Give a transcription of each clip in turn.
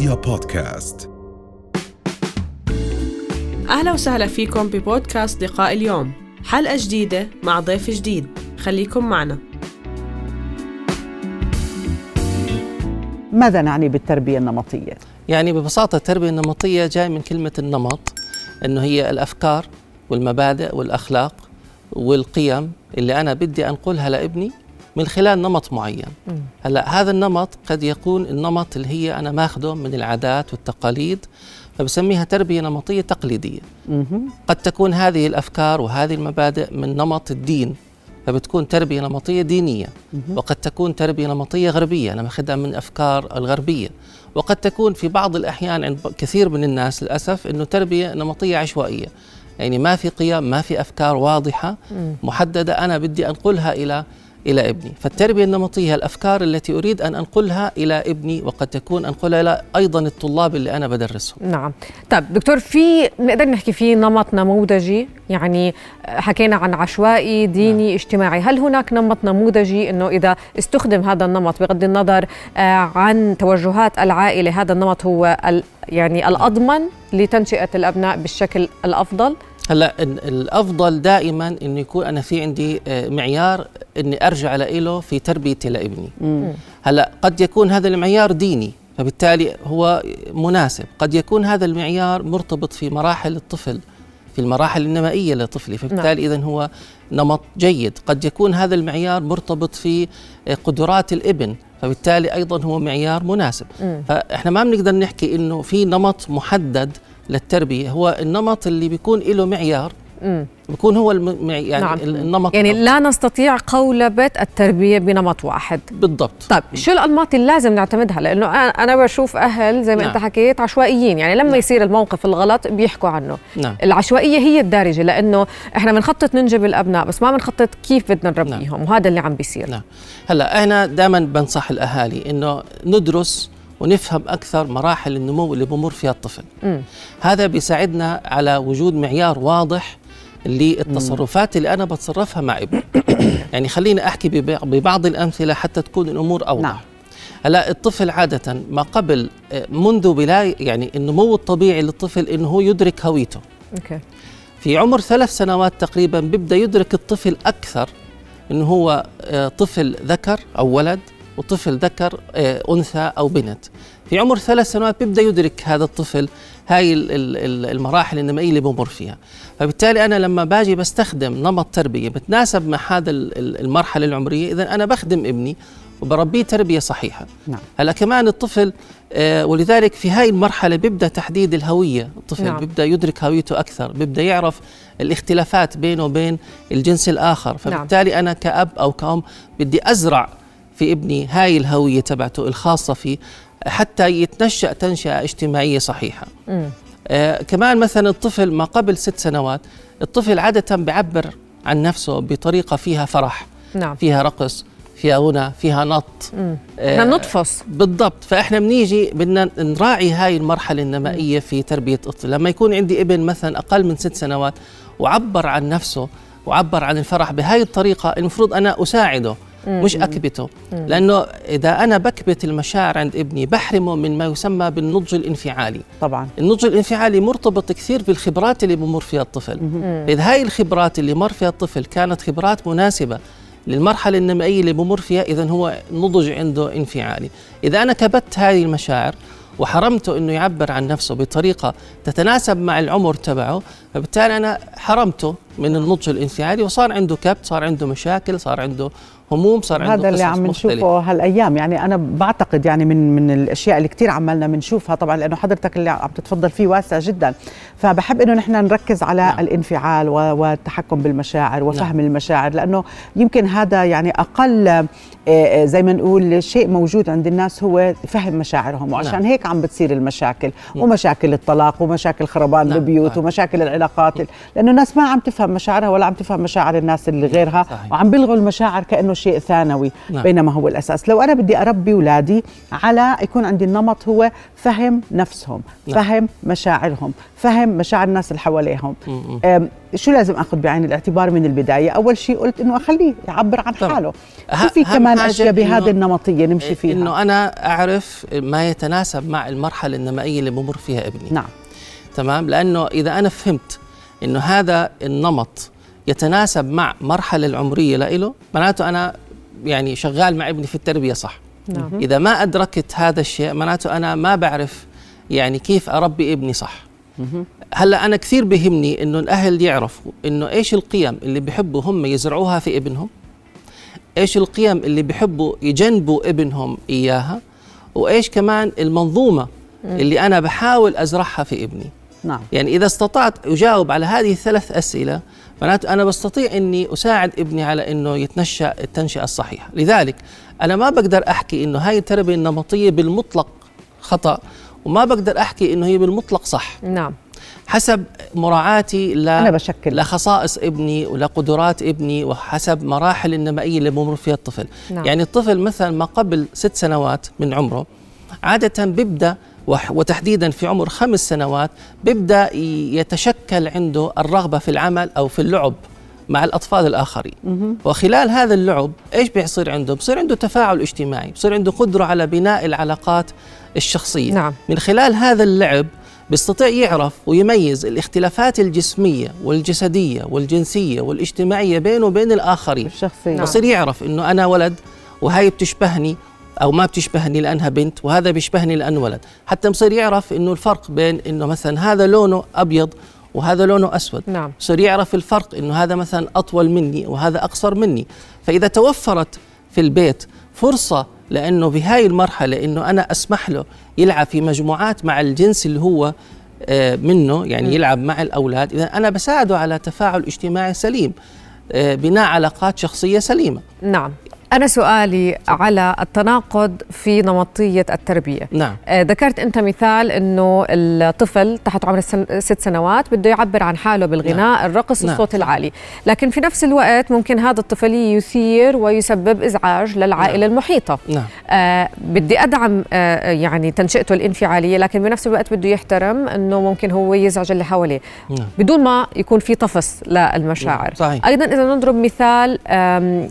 رؤيا بودكاست. أهلا وسهلا فيكم ببودكاست لقاء اليوم. حلقة جديدة مع ضيف جديد. خليكم معنا. ماذا نعني بالتربية النمطية؟ يعني ببساطة التربية النمطية جاي من كلمة النمط أنه هي الأفكار والمبادئ والأخلاق والقيم اللي أنا بدي أنقلها لابني من خلال نمط معين. هلا هذا النمط قد يكون النمط اللي هي أنا ماخده من العادات والتقاليد فبسميها تربية نمطية تقليدية. قد تكون هذه الأفكار وهذه المبادئ من نمط الدين فبتكون تربية نمطية دينية. وقد تكون تربية نمطية غربية أنا ماخذها من أفكار الغربية. وقد تكون في بعض الأحيان عند كثير من الناس للأسف أنه تربية نمطية عشوائية. يعني ما في قيم ما في أفكار واضحة محددة أنا بدي أنقلها إلى إلى ابني. فالتربية النمطية الأفكار التي أريد أن أنقلها إلى ابني وقد تكون أنقلها إلى أيضا الطلاب اللي أنا بدرسهم. نعم. طيب دكتور في نقدر نحكي في نمط نموذجي؟ يعني حكينا عن عشوائي ديني نعم. اجتماعي. هل هناك نمط نموذجي أنه إذا استخدم هذا النمط بغض النظر آه، عن توجهات العائلة هذا النمط هو يعني الأضمن لتنشئة الأبناء بالشكل الأفضل؟ هلأ الأفضل دائما إنه يكون أنا في عندي آه، معيار إني أرجع له في تربيتي لابني. هلأ قد يكون هذا المعيار ديني فبالتالي هو مناسب. قد يكون هذا المعيار مرتبط في مراحل الطفل في المراحل النمائية لطفلي فبالتالي نعم. اذا هو نمط جيد. قد يكون هذا المعيار مرتبط في آه، قدرات الابن فبالتالي أيضا هو معيار مناسب. مم. فإحنا ما بنقدر نحكي إنه في نمط محدد للتربية. هو النمط اللي بيكون له معيار مم. بيكون هو الم... يعني نعم. النمط يعني لا نستطيع قولبة التربية بنمط واحد بالضبط طيب شو الأنماط اللي لازم نعتمدها لأنه أنا بشوف أهل زي ما نعم. أنت حكيت عشوائيين يعني لما نعم. يصير الموقف الغلط بيحكوا عنه نعم. العشوائية هي الدارجة لأنه إحنا بنخطط ننجب الأبناء بس ما بنخطط كيف بدنا نربيهم نعم. وهذا اللي عم بيصير نعم. هلأ أنا دائما بنصح الأهالي إنه ندرس ونفهم أكثر مراحل النمو اللي بمر فيها الطفل م. هذا بيساعدنا على وجود معيار واضح للتصرفات اللي أنا بتصرفها مع ابني يعني خليني أحكي ببعض الأمثلة حتى تكون الأمور أوضح نعم. هلا الطفل عادة ما قبل آه، منذ بلا يعني النمو الطبيعي للطفل إنه هو يدرك هويته. أوكي. في عمر ثلاث سنوات تقريبا بيبدأ يدرك الطفل أكثر إنه هو آه، طفل ذكر أو ولد وطفل ذكر آه، أنثى أو بنت في عمر ثلاث سنوات بيبدأ يدرك هذا الطفل هاي المراحل النمائية اللي بمر فيها فبالتالي أنا لما باجي بستخدم نمط تربية بتناسب مع هذا المرحلة العمرية اذا أنا بخدم ابني وبربيه تربية صحيحة نعم. هلأ كمان الطفل آه ولذلك في هاي المرحلة بيبدأ تحديد الهوية الطفل نعم. بيبدأ يدرك هويته أكثر بيبدأ يعرف الاختلافات بينه وبين الجنس الآخر نعم. فبالتالي نعم. أنا كأب أو كأم بدي أزرع في ابني. هاي الهوية تبعته الخاصة فيه حتى يتنشأ تنشئة اجتماعية صحيحة. آه كمان مثلا الطفل ما قبل ست سنوات الطفل عادة بيعبر عن نفسه بطريقة فيها فرح نعم. فيها رقص فيها غنى فيها نط. آه نطفص بالضبط. فإحنا بنيجي بدنا نراعي هاي المرحلة النمائية في تربية الطفل. لما يكون عندي ابن مثلا أقل من ست سنوات وعبر عن نفسه وعبر عن الفرح بهاي الطريقة المفروض أنا أساعده. مش أكبته. لأنه إذا أنا بكبت المشاعر عند ابني بحرمه من ما يسمى بالنضج الانفعالي. طبعا. النضج الانفعالي مرتبط كثير بالخبرات اللي بمر فيها الطفل. اذا هاي الخبرات اللي مر فيها الطفل كانت خبرات مناسبة للمرحلة النمائية اللي بمر فيها إذا هو نضج عنده انفعالي. إذا أنا كبت هذه المشاعر وحرمته إنه يعبر عن نفسه بطريقة تتناسب مع العمر تبعه فبالتالي أنا حرمته من النضج الانفعالي وصار عنده كبت صار عنده مشاكل صار عنده هموم صار عنده هذا اللي عم نشوفه هالأيام يعني أنا بعتقد يعني من من الأشياء اللي كثير عمالنا بنشوفها طبعا لأنه حضرتك اللي عم تتفضل فيه واسع جدا فبحب إنه نحن نركز على نعم. الانفعال والتحكم بالمشاعر وفهم نعم. المشاعر لأنه يمكن هذا يعني أقل آه، آه، زي ما نقول شيء موجود عند الناس هو فهم مشاعرهم وعشان نعم. هيك عم بتصير المشاكل نعم. ومشاكل الطلاق ومشاكل خربان نعم. البيوت نعم. ومشاكل العلاقات نعم. لأنه الناس ما عم تفهم مشاعرها ولا عم تفهم مشاعر الناس اللي غيرها صحيح. وعم بيلغوا المشاعر كأنه شيء ثانوي نعم. بينما هو الأساس. لو أنا بدي أربي اولادي على يكون عندي النمط هو فهم نفسهم نعم. فهم مشاعرهم فهم مشاعر الناس اللي حواليهم. شو لازم أخذ بعين الاعتبار من البداية؟ أول شيء قلت إنه أخليه يعبر عن طبعاً. حاله. شو في كمان أشياء بهذه النمطية نمشي فيها؟ إنه أنا أعرف ما يتناسب مع المرحلة النمائية اللي بمر فيها ابني. نعم. تمام؟ لأنه إذا أنا فهمت إنه هذا النمط يتناسب مع مرحلة العمرية له معناته أنا يعني شغال مع ابني في التربية صح؟ نعم. إذا ما أدركت هذا الشيء معناته أنا ما بعرف يعني كيف أربي ابني صح؟ هلأ أنا كثير بهمني إنه الأهل يعرفوا إنه إيش القيم اللي بيحبوا هم يزرعوها في ابنهم؟ إيش القيم اللي بيحبوا يجنبوا ابنهم إياها؟ وإيش كمان المنظومة اللي أنا بحاول أزرعها في ابني؟ نعم. يعني إذا استطعت أجاوب على هذه الثلاث أسئلة معناته أنا بستطيع إني أساعد ابني على إنه يتنشأ التنشئة الصحيحة. لذلك أنا ما بقدر أحكي إنه هاي التربية النمطية بالمطلق خطأ وما بقدر أحكي إنه هي بالمطلق صح. نعم. حسب مراعاتي ل... أنا بشكل. لخصائص ابني ولقدرات ابني وحسب مراحل النمائية اللي بمر فيها الطفل. نعم. يعني الطفل مثلا ما قبل ست سنوات من عمره عادة بيبدأ وح- وتحديدا في عمر خمس سنوات بيبدأ يتشكل عنده الرغبة في العمل أو في اللعب مع الأطفال الآخرين. وخلال هذا اللعب إيش بيصير عنده؟ بصير عنده تفاعل اجتماعي بصير عنده قدرة على بناء العلاقات الشخصية. نعم. من خلال هذا اللعب بيستطيع يعرف ويميز الاختلافات الجسمية والجسدية والجنسية والاجتماعية بينه وبين الآخرين. الشخصية. نعم. بصير يعرف إنه أنا ولد وهاي بتشبهني أو ما بتشبهني لأنها بنت وهذا بيشبهني لأنه ولد. حتى بصير يعرف إنه الفرق بين إنه مثلا هذا لونه أبيض وهذا لونه أسود. نعم. بصير يعرف الفرق إنه هذا مثلا أطول مني وهذا أقصر مني. فإذا توفرت في البيت فرصة لأنه بهاي المرحلة إنه أنا أسمح له يلعب في مجموعات مع الجنس اللي هو آه، منه يعني يلعب مع الأولاد. إذا أنا بساعده على تفاعل اجتماعي سليم آه، بناء علاقات شخصية سليمة. نعم. أنا سؤالي على التناقض في نمطية التربية. نعم. آه، ذكرت أنت مثال أنه الطفل تحت عمر السن- ست سنوات بده يعبر عن حاله بالغناء الرقص نعم. الصوت العالي. لكن في نفس الوقت ممكن هذا الطفل يثير ويسبب إزعاج للعائلة المحيطة. نعم. آه بدي أدعم آه يعني تنشئته الانفعالية لكن بنفس الوقت بده يحترم إنه ممكن هو يزعج اللي حواليه. نعم. بدون ما يكون في طفس للمشاعر. نعم، صحيح. أيضا إذا نضرب مثال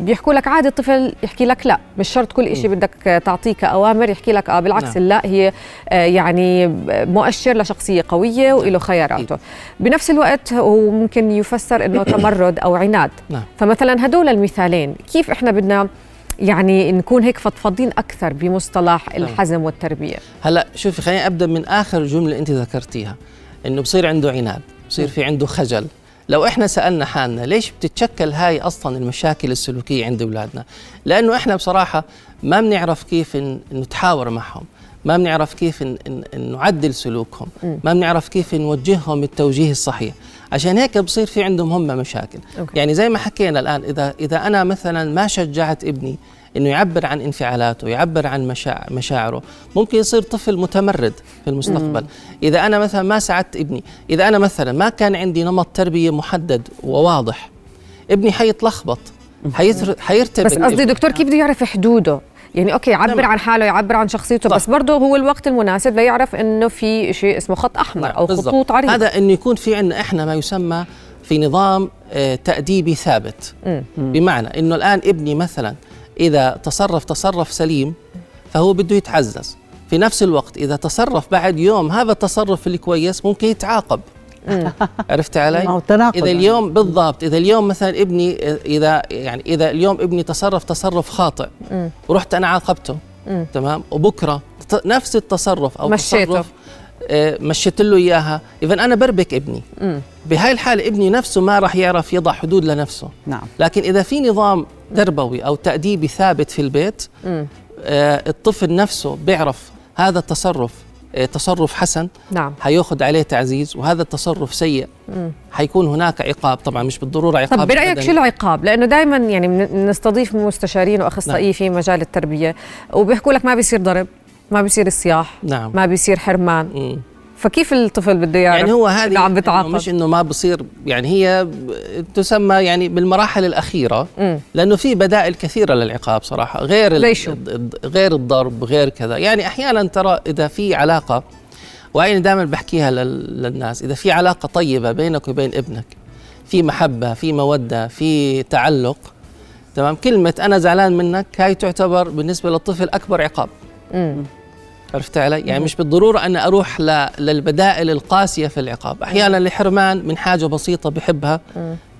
بيحكوا لك عادي الطفل يحكي لك لا مش شرط كل شيء بدك تعطيه كاوامر يحكي لك آه بالعكس نعم. اللا هي آه يعني مؤشر لشخصية قوية وله خياراته. بنفس الوقت هو ممكن يفسر إنه تمرد أو عناد. نعم. فمثلا هدول المثالين كيف إحنا بدنا يعني نكون هيك فضفاضين أكثر بمصطلح الحزم والتربية؟ هلأ شوفي خليني أبدأ من آخر جملة أنت ذكرتيها إنه بصير عنده عناد بصير في عنده خجل. لو إحنا سألنا حالنا ليش بتتشكل هاي أصلا المشاكل السلوكية عند أولادنا؟ لأنه إحنا بصراحة ما بنعرف كيف نتحاور معهم ما بنعرف كيف نعدل سلوكهم ما بنعرف كيف نوجههم التوجيه الصحيح. عشان هيك بصير في عندهم هم مشاكل. أوكي. يعني زي ما حكينا الآن اذا إذا أنا مثلا ما شجعت ابني إنه يعبر عن انفعالاته يعبر عن مشاع مشاعره ممكن يصير طفل متمرد في المستقبل إذا أنا مثلا ما ساعدت ابني إذا أنا مثلا ما كان عندي نمط تربية محدد وواضح ابني حيتلخبط حيتر... حيرتبك بس قصدي. دكتور كيف بده يعرف حدوده يعني أوكي يعبر. عن حاله يعبر عن شخصيته صح. بس برضه هو الوقت المناسب ليعرف إنه في شيء اسمه خط أحمر نعم، أو بالضبط. خطوط عريضة هذا إنه يكون في عندنا إحنا ما يسمى في نظام آه، تأديبي ثابت. بمعنى إنه الآن ابني مثلا إذا تصرف تصرف سليم فهو بده يتعزز في نفس الوقت إذا تصرف بعد يوم هذا التصرف الكويس ممكن يتعاقب عرفت علي؟ إذا يعني. اليوم بالضبط إذا اليوم مثلا ابني إذا يعني إذا اليوم ابني تصرف تصرف خاطئ. ورحت أنا عاقبته. تمام وبكرة ت- نفس التصرف أو مشيته. تصرف مشيت له إياها. اذا أنا بربك ابني. مم. بهاي الحاله ابني نفسه ما راح يعرف يضع حدود لنفسه. نعم. لكن إذا في نظام تربوي أو تأديبي ثابت في البيت مم. آه، الطفل نفسه بيعرف هذا التصرف آه، تصرف حسن نعم. حيأخذ عليه تعزيز وهذا التصرف سيء. حيكون هناك عقاب. طبعا مش بالضرورة عقاب طب برأيك. شو العقاب؟ لأنه دائما يعني بن- نستضيف مستشارين وأخصائيين نعم. في مجال التربية وبيحكوا لك ما بيصير ضرب. ما بيصير صياح نعم ما بيصير حرمان مم. فكيف الطفل بده يعرف يعني هو هذه عم بتعاقب مش إنه ما بصير يعني هي تسمى يعني بالمراحل الأخيرة مم. لأنه في بدائل كثيرة للعقاب صراحة غير؟ غير الضرب غير كذا يعني أحيانا ترى إذا في علاقة وأنا دائما بحكيها لل- للناس إذا في علاقة طيبة بينك وبين ابنك في محبة في مودة في تعلق تمام كلمة أنا زعلان منك هاي تعتبر بالنسبة للطفل أكبر عقاب مم. عرفت علي؟ يعني مش بالضرورة أن أروح ل- للبدائل القاسية في العقاب أحيانا الحرمان من حاجة بسيطة بحبها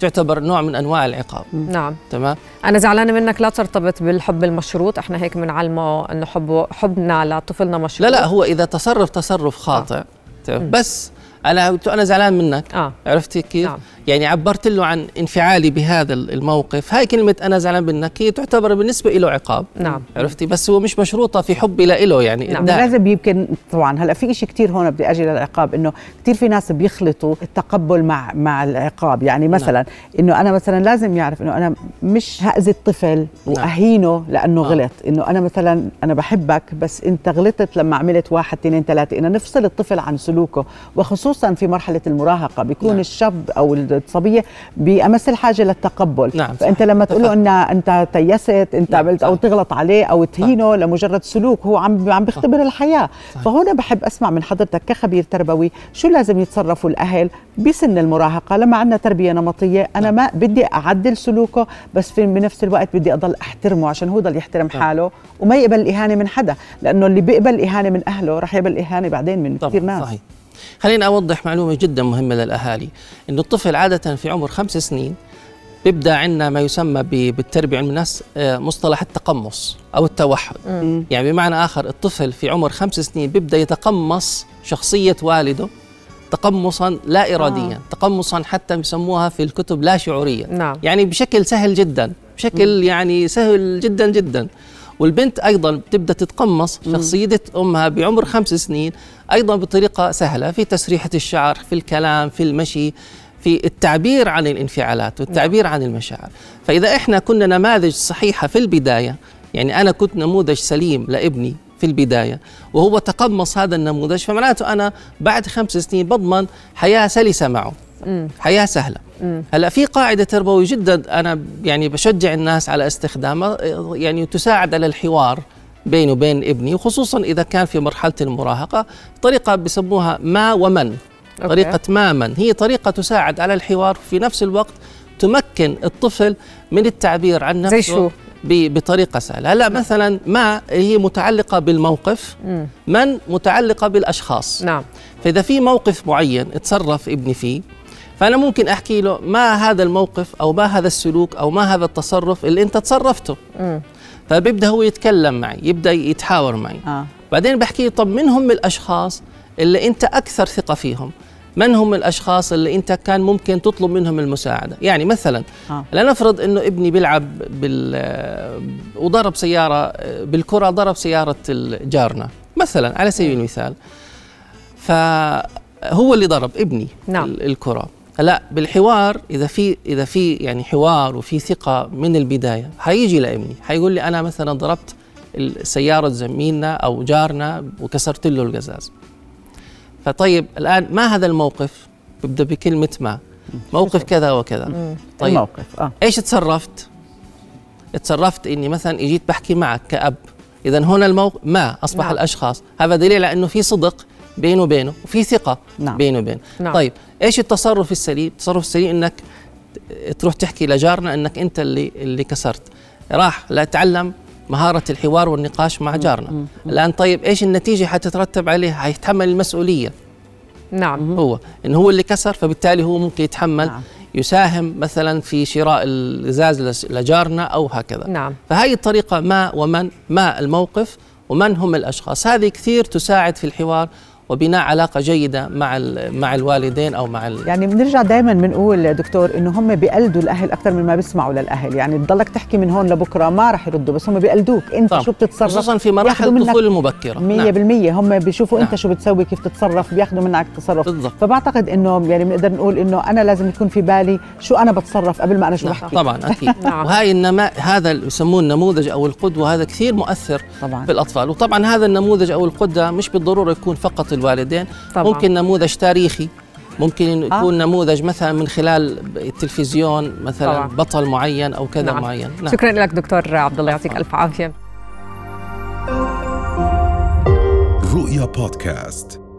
تعتبر نوع من أنواع العقاب نعم تمام؟ أنا زعلانة منك لا ترتبط بالحب المشروط، إحنا هيك بنعلمه إنه حبه حبنا لطفلنا مشروط لا لا هو إذا تصرف تصرف خاطئ تمام؟ بس أنا أنا زعلان منك آه عرفتي كيف؟ نعم. يعني عبرت له عن انفعالي بهذا الموقف. هاي كلمة أنا زعلان منك هي تعتبر بالنسبة له عقاب. نعم. عرفتي؟ بس هو مش مشروطة في حبي له يعني. نعم. إبداع. لازم يمكن طبعا هلأ في شيء كثير هون بدي أجي للعقاب إنه كثير في ناس بيخلطوا التقبل مع مع العقاب. يعني مثلا إنه أنا مثلا لازم يعرف إنه أنا مش هأذي الطفل وأهينه لأنه آه. غلط. إنه أنا مثلا أنا بحبك بس أنت غلطت لما عملت واحد اثنين ثلاثة. إنه نفصل الطفل عن سلوكه وخصوصا في مرحلة المراهقة. بيكون نعم. الشاب أو الصبيه بأمس الحاجة للتقبل. نعم، فأنت. لما تقول له إن أنت تيست أنت نعم، عملت أو. تغلط عليه أو تهينه لمجرد سلوك هو عم عم بيختبر الحياة. صح. فهنا بحب أسمع من حضرتك كخبير تربوي شو لازم يتصرفوا الأهل بسن المراهقة؟ لما عندنا تربية نمطية أنا ما بدي أعدل سلوكه بس في بنفس الوقت بدي أضل أحترمه عشان هو ضل يحترم نعم. حاله وما يقبل الاهانه من حدا لأنه اللي بيقبل إهانة من أهله رح يقبل إهانة بعدين من كثير ناس. صحيح. خليني أوضح معلومة جدا مهمة للأهالي إنه الطفل عادة في عمر خمس سنين بيبدأ عندنا ما يسمى بالتربية علم النفس آه، مصطلح التقمص أو التوحد. مم. يعني بمعنى آخر الطفل في عمر خمس سنين بيبدأ يتقمص شخصية والده تقمصا لا اراديا آه. تقمصا حتى بيسموها في الكتب لا شعوريا. نعم. يعني بشكل سهل جدا بشكل يعني سهل جدا جدا. والبنت أيضا بتبدأ تتقمص شخصية أمها بعمر خمس سنين أيضا بطريقة سهلة في تسريحة الشعر في الكلام في المشي في التعبير عن الانفعالات والتعبير عن المشاعر فإذا إحنا كنا نماذج صحيحة في البداية يعني أنا كنت نموذج سليم لابني في البداية وهو تقمص هذا النموذج فمعناته أنا بعد خمس سنين بضمن حياة سلسة معه. حياة سهلة. هلا في قاعدة تربويه جدا أنا يعني بشجع الناس على استخدامها يعني تساعد على الحوار بيني وبين ابني وخصوصا إذا كان في مرحلة المراهقة طريقة بسموها ما ومن أوكي. طريقة ما من هي طريقة تساعد على الحوار وفي نفس الوقت تمكن الطفل من التعبير عن نفسه زي شو؟ بطريقة سهلة هلا مثلا ما هي متعلقة بالموقف مم. من متعلقة بالأشخاص نعم فإذا في موقف معين تصرف ابني فيه فأنا ممكن أحكي له ما هذا الموقف أو ما هذا السلوك أو ما هذا التصرف اللي أنت تصرفته مم. فبيبدأ هو يتكلم معي يبدأ يتحاور معي آه. بعدين بحكي له طب من هم الأشخاص اللي أنت أكثر ثقة فيهم من هم الأشخاص اللي أنت كان ممكن تطلب منهم المساعدة يعني مثلا آه. لنفرض أنه ابني بيلعب بال وضرب سيارة بالكرة ضرب سيارة جارنا مثلا على سبيل المثال فهو اللي ضرب ابني نعم. ال- الكرة لا بالحوار إذا في إذا في يعني حوار وفي ثقة من البداية حيجي لابني حيقول لي أنا مثلا ضربت سياره زميلنا أو جارنا وكسرت له القزاز. فطيب الآن ما هذا الموقف؟ ببدا بكلمة ما. موقف كذا وكذا. طيب الموقف آه. إيش تصرفت تصرفت إني مثلا إجيت بحكي معك كأب. اذا هنا الموقف ما أصبح. نعم. الأشخاص. هذا دليل على إنه في صدق. بينه وبينه وفي ثقة نعم. بينه وبينه. نعم. طيب إيش التصرف السليم؟ التصرف السليم إنك تروح تحكي لجارنا إنك أنت اللي اللي كسرت. راح لا تعلم مهارة الحوار والنقاش مع جارنا. الآن طيب إيش النتيجة حتترتب عليه حيتحمل المسؤولية. نعم. هو إن هو اللي كسر فبالتالي هو ممكن يتحمل نعم. يساهم مثلا في شراء الإزاز لجارنا أو هكذا. نعم. فهذه الطريقة ما ومن ما الموقف ومن هم الأشخاص؟ هذه كثير تساعد في الحوار وبناء علاقة جيدة مع ال- مع الوالدين أو مع ال... يعني بنرجع دائما بنقول دكتور إنه هم بيقلدوا الأهل أكثر من ما بيسمعوا للأهل. يعني تضلك تحكي من هون لبكرة ما رح يردوا بس هم بيقلدوك. أنت طبعاً. شو بتتصرف؟ خصوصا في مراحل الطفولة المبكرة مية بالمية. هم بيشوفوا أنت نعم. شو بتسوي كيف تتصرف بياخذوا منك تصرف. بالضبط. فبعتقد إنه يعني بنقدر نقول إنه أنا لازم يكون في بالي شو أنا بتصرف قبل ما أنا شو نعم. بحكي. طبعا أكيد. نعم. وهاي النما هذا اللي يسموه النموذج أو القدوة هذا كثير مؤثر طبعا. في الأطفال. وطبعا هذا النموذج أو القدوة مش بالضرورة يكون فقط الوالدين طبعا. ممكن نموذج تاريخي ممكن آه. يكون نموذج مثلا من خلال التلفزيون مثلا طبعا. بطل معين أو كذا نعم. معين نعم. شكرا لك دكتور عبد الله يعطيك ألف عافية رؤيا بودكاست